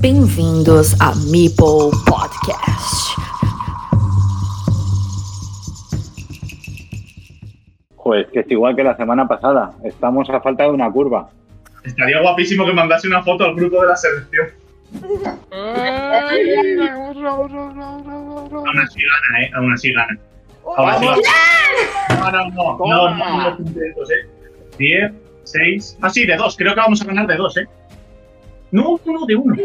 Bem-vindos a Meeple Podcast. Pues que es igual que la semana pasada. Estamos a falta de una curva. Estaría guapísimo que mandase una foto al grupo de la selección. Aún así gana, ¿eh? Aún así gana. Aún así gana. No, no, no. No, no, no, contentos, ¿eh? 10, 6. Ah, sí, de 2. Creo que vamos a ganar de 2, ¿eh? No, no, no, de 1.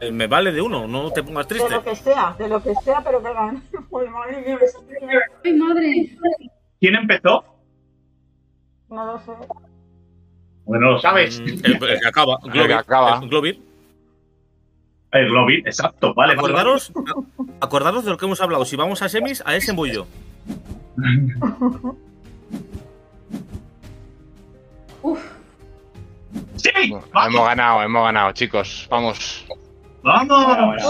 Eh, Me vale de uno, no te pongas De triste. lo que sea, de lo que sea, pero que gane. Joder, madre mía, ¡Ay, madre! ¿Quién empezó? no lo sé. Bueno, lo sabes. Mm, El, el que acaba. que Globir. acaba. El Globir. El Globin, exacto, vale. Acordaros, acordaros de lo que hemos hablado. Si vamos a semis, a ese voy yo. Hemos ganado, hemos ganado, chicos. Vamos. ¡Vamos!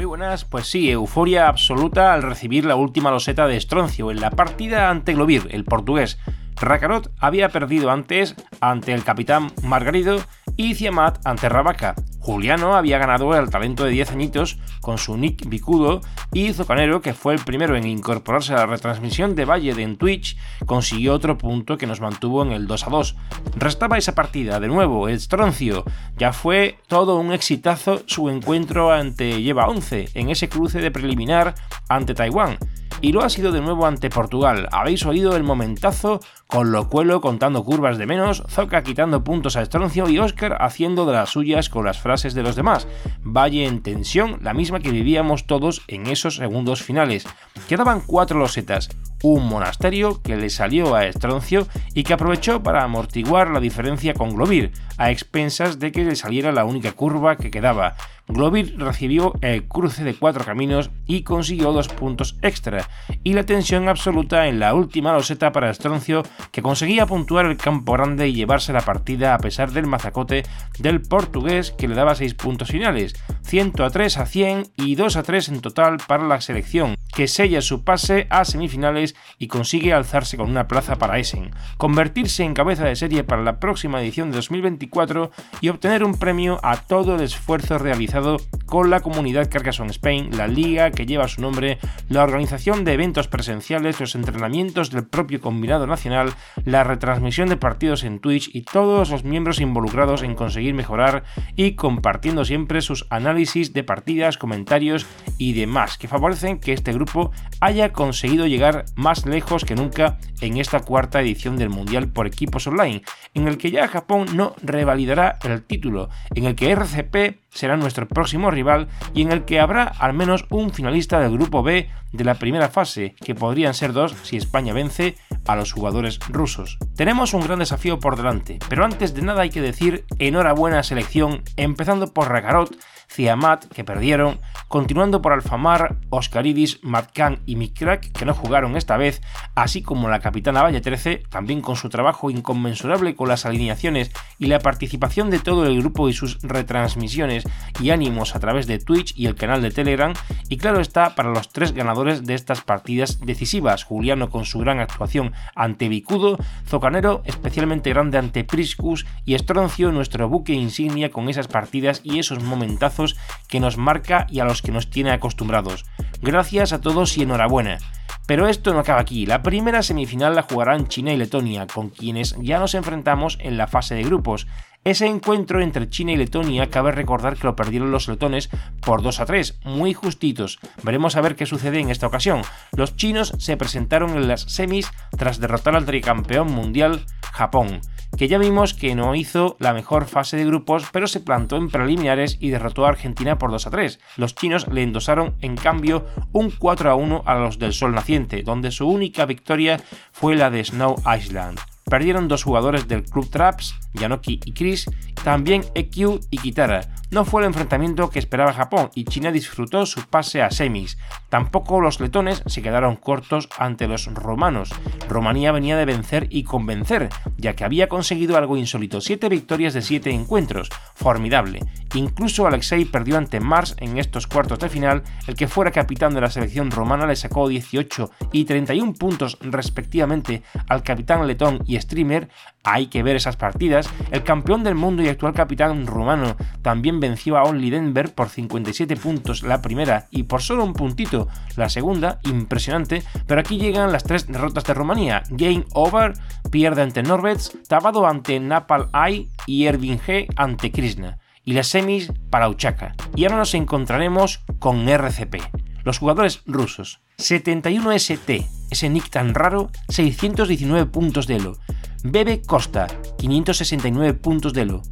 Muy buenas, pues sí, euforia absoluta al recibir la última loseta de Estroncio en la partida ante Globir, el portugués. Racarot había perdido antes ante el capitán Margarido y Ciamat ante Rabaca. Juliano había ganado el talento de 10 añitos con su nick bicudo y Zocanero, que fue el primero en incorporarse a la retransmisión de Valle en Twitch, consiguió otro punto que nos mantuvo en el 2 a 2. Restaba esa partida, de nuevo, Estroncio. Ya fue todo un exitazo su encuentro ante Lleva 11 en ese cruce de preliminar ante Taiwán. Y lo ha sido de nuevo ante Portugal. Habéis oído el momentazo con Locuelo contando curvas de menos, Zoca quitando puntos a Estroncio y Oscar haciendo de las suyas con las frases de los demás. Valle en tensión, la misma que vivíamos todos en esos segundos finales. Quedaban cuatro losetas, un monasterio que le salió a Estroncio y que aprovechó para amortiguar la diferencia con Globir, a expensas de que le saliera la única curva que quedaba. Globir recibió el cruce de cuatro caminos y consiguió dos puntos extra, y la tensión absoluta en la última loseta para Estroncio, que conseguía puntuar el campo grande y llevarse la partida a pesar del mazacote del portugués que le daba 6 puntos finales, 100 a 3 a 100 y 2 a 3 en total para la selección, que sella su pase a semifinales y consigue alzarse con una plaza para Essen, convertirse en cabeza de serie para la próxima edición de 2024 y obtener un premio a todo el esfuerzo realizado con la comunidad Carcassonne Spain, la liga que lleva su nombre, la organización de eventos presenciales, los entrenamientos del propio combinado nacional, la retransmisión de partidos en Twitch y todos los miembros involucrados en conseguir mejorar y compartiendo siempre sus análisis de partidas, comentarios y demás que favorecen que este grupo haya conseguido llegar más lejos que nunca en esta cuarta edición del Mundial por equipos online, en el que ya Japón no revalidará el título, en el que RCP será nuestro próximo rival y en el que habrá al menos un finalista del grupo B de la primera fase, que podrían ser dos si España vence a los jugadores rusos. Tenemos un gran desafío por delante, pero antes de nada hay que decir enhorabuena selección, empezando por Rakarot, Ciamat, que perdieron, continuando por Alfamar, Oscaridis, Matkan y Mikrak, que no jugaron esta vez, así como la capitana Valle 13, también con su trabajo inconmensurable con las alineaciones y la participación de todo el grupo y sus retransmisiones y ánimos a través de Twitch y el canal de Telegram, y claro está para los tres ganadores de estas partidas decisivas, Juliano con su gran actuación ante Bicudo, Zocanero especialmente grande ante Priscus y Estroncio nuestro buque insignia con esas partidas y esos momentazos que nos marca y a los que nos tiene acostumbrados. Gracias a todos y enhorabuena. Pero esto no acaba aquí. La primera semifinal la jugarán China y Letonia, con quienes ya nos enfrentamos en la fase de grupos. Ese encuentro entre China y Letonia cabe recordar que lo perdieron los letones por 2 a 3, muy justitos. Veremos a ver qué sucede en esta ocasión. Los chinos se presentaron en las semis tras derrotar al tricampeón mundial Japón, que ya vimos que no hizo la mejor fase de grupos, pero se plantó en preliminares y derrotó a Argentina por 2 a 3. Los chinos le endosaron en cambio un 4 a 1 a los del Sol Naciente, donde su única victoria fue la de Snow Island. Perdieron dos jugadores del club Traps, Yanoki y Chris, también EQ y Kitara. No fue el enfrentamiento que esperaba Japón y China disfrutó su pase a semis. Tampoco los letones se quedaron cortos ante los romanos. Rumanía venía de vencer y convencer, ya que había conseguido algo insólito, 7 victorias de 7 encuentros. Formidable. Incluso Alexei perdió ante Mars en estos cuartos de final, el que fuera capitán de la selección romana le sacó 18 y 31 puntos respectivamente al capitán letón y streamer, hay que ver esas partidas, el campeón del mundo y actual capitán rumano también venció a Only Denver por 57 puntos la primera y por solo un puntito la segunda, impresionante, pero aquí llegan las tres derrotas de Rumanía, Game Over, pierde ante Norvets, Tabado ante Napal Ai y Ervin G ante Krishna y las semis para Uchaka. Y ahora nos encontraremos con RCP. Los jugadores rusos. 71ST, ese nick tan raro, 619 puntos de elo. Bebe Costa, 569 puntos de elo.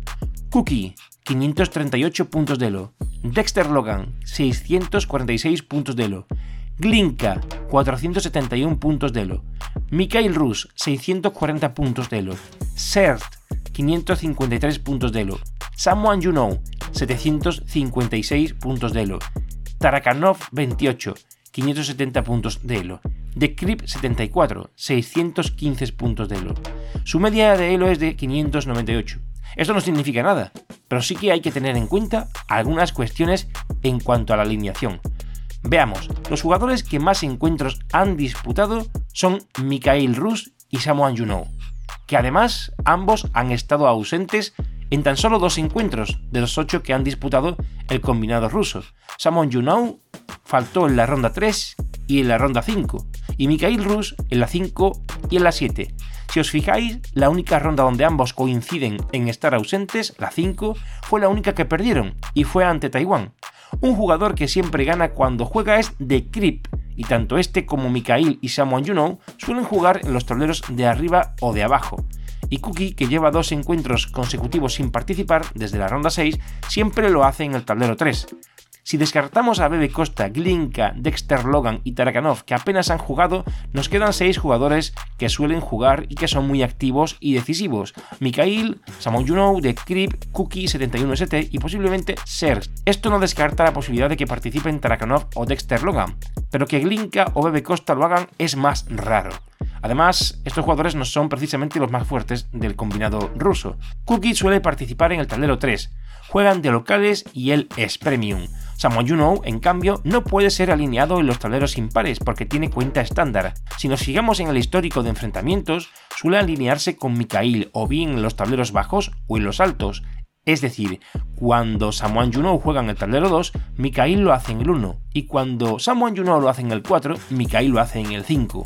Cookie, 538 puntos de elo. Dexter Logan, 646 puntos de elo. Glinka, 471 puntos de elo. Mikhail Rus, 640 puntos de elo. Sert, 553 puntos de elo. Samuan Juno, 756 puntos de elo. Tarakanov, 28, 570 puntos de elo. The Crip 74, 615 puntos de elo. Su media de elo es de 598. Esto no significa nada, pero sí que hay que tener en cuenta algunas cuestiones en cuanto a la alineación. Veamos, los jugadores que más encuentros han disputado son Mikhail Rus y Samuan Juno, que además ambos han estado ausentes en tan solo dos encuentros de los ocho que han disputado el combinado ruso. Samuan Juno faltó en la ronda 3 y en la ronda 5, y Mikhail Rus en la 5 y en la 7. Si os fijáis, la única ronda donde ambos coinciden en estar ausentes, la 5, fue la única que perdieron, y fue ante Taiwán. Un jugador que siempre gana cuando juega es The Creep, y tanto este como Mikhail y Samuan Juno suelen jugar en los tableros de arriba o de abajo. Y Cookie, que lleva dos encuentros consecutivos sin participar desde la ronda 6, siempre lo hace en el tablero 3. Si descartamos a Bebe Costa, Glinka, Dexter Logan y Tarakanov, que apenas han jugado, nos quedan 6 jugadores que suelen jugar y que son muy activos y decisivos. Mikhail, Samon Juno, The Creep, Cookie 71ST y posiblemente Serge. Esto no descarta la posibilidad de que participen Tarakanov o Dexter Logan, pero que Glinka o Bebe Costa lo hagan es más raro. Además, estos jugadores no son precisamente los más fuertes del combinado ruso. Cookie suele participar en el tablero 3, juegan de locales y él es premium. Samuel Juno, en cambio, no puede ser alineado en los tableros impares porque tiene cuenta estándar. Si nos fijamos en el histórico de enfrentamientos, suele alinearse con Mikhail o bien en los tableros bajos o en los altos. Es decir, cuando Samuel Juno juega en el tablero 2, Mikhail lo hace en el 1, y cuando Samuel Juno lo hace en el 4, Mikhail lo hace en el 5.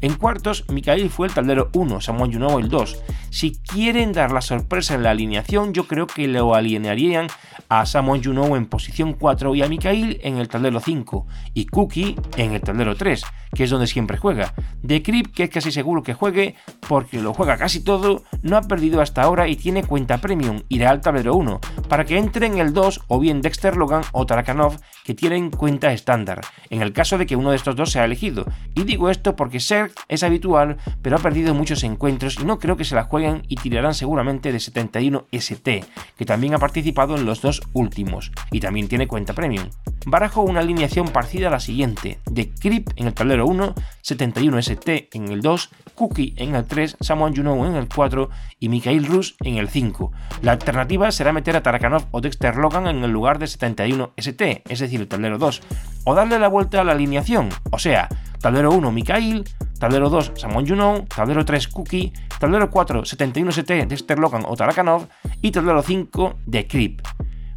En cuartos, Mikhail fue el tablero 1, Samuel Juno el 2. Si quieren dar la sorpresa en la alineación, yo creo que lo alinearían a Samuel Juno en posición 4 y a Mikhail en el tablero 5, y Cookie en el tablero 3, que es donde siempre juega. De que es casi seguro que juegue, porque lo juega casi todo, no ha perdido hasta ahora y tiene cuenta premium, irá al tablero 1, para que entre en el 2 o bien Dexter Logan o Tarakanov, que tienen cuenta estándar, en el caso de que uno de estos dos sea elegido. Y digo esto porque Serg es habitual, pero ha perdido muchos encuentros y no creo que se la jueguen y tirarán seguramente de 71 ST, que también ha participado en los dos últimos, y también tiene cuenta premium. Barajo una alineación parecida a la siguiente, de Creep en el tablero 1, 71 ST en el 2, Cookie en el 3, Samuel Juno en el 4 y Mikhail Rus en el 5. La alternativa será meter a Tarakanov o Dexter Logan en el lugar de 71 ST, es decir, el tablero 2, o darle la vuelta a la alineación, o sea, tablero 1 Mikhail, tablero 2 Samuel Juno, tablero 3 Cookie, tablero 4 71 ST Dexter Logan o Tarakanov y tablero 5 de Creep.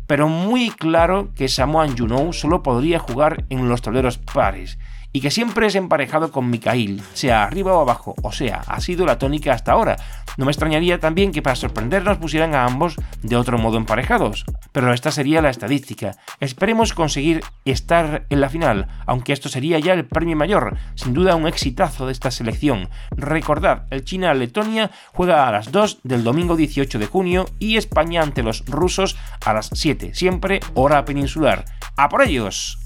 Pero muy claro que Samoan Juno solo podría jugar en los tableros pares y que siempre es emparejado con Mikhail, sea arriba o abajo, o sea, ha sido la tónica hasta ahora. No me extrañaría también que para sorprendernos pusieran a ambos de otro modo emparejados, pero esta sería la estadística. Esperemos conseguir estar en la final, aunque esto sería ya el premio mayor, sin duda un exitazo de esta selección. Recordad, el China-Letonia juega a las 2 del domingo 18 de junio y España ante los rusos a las 7, siempre hora peninsular. ¡A por ellos!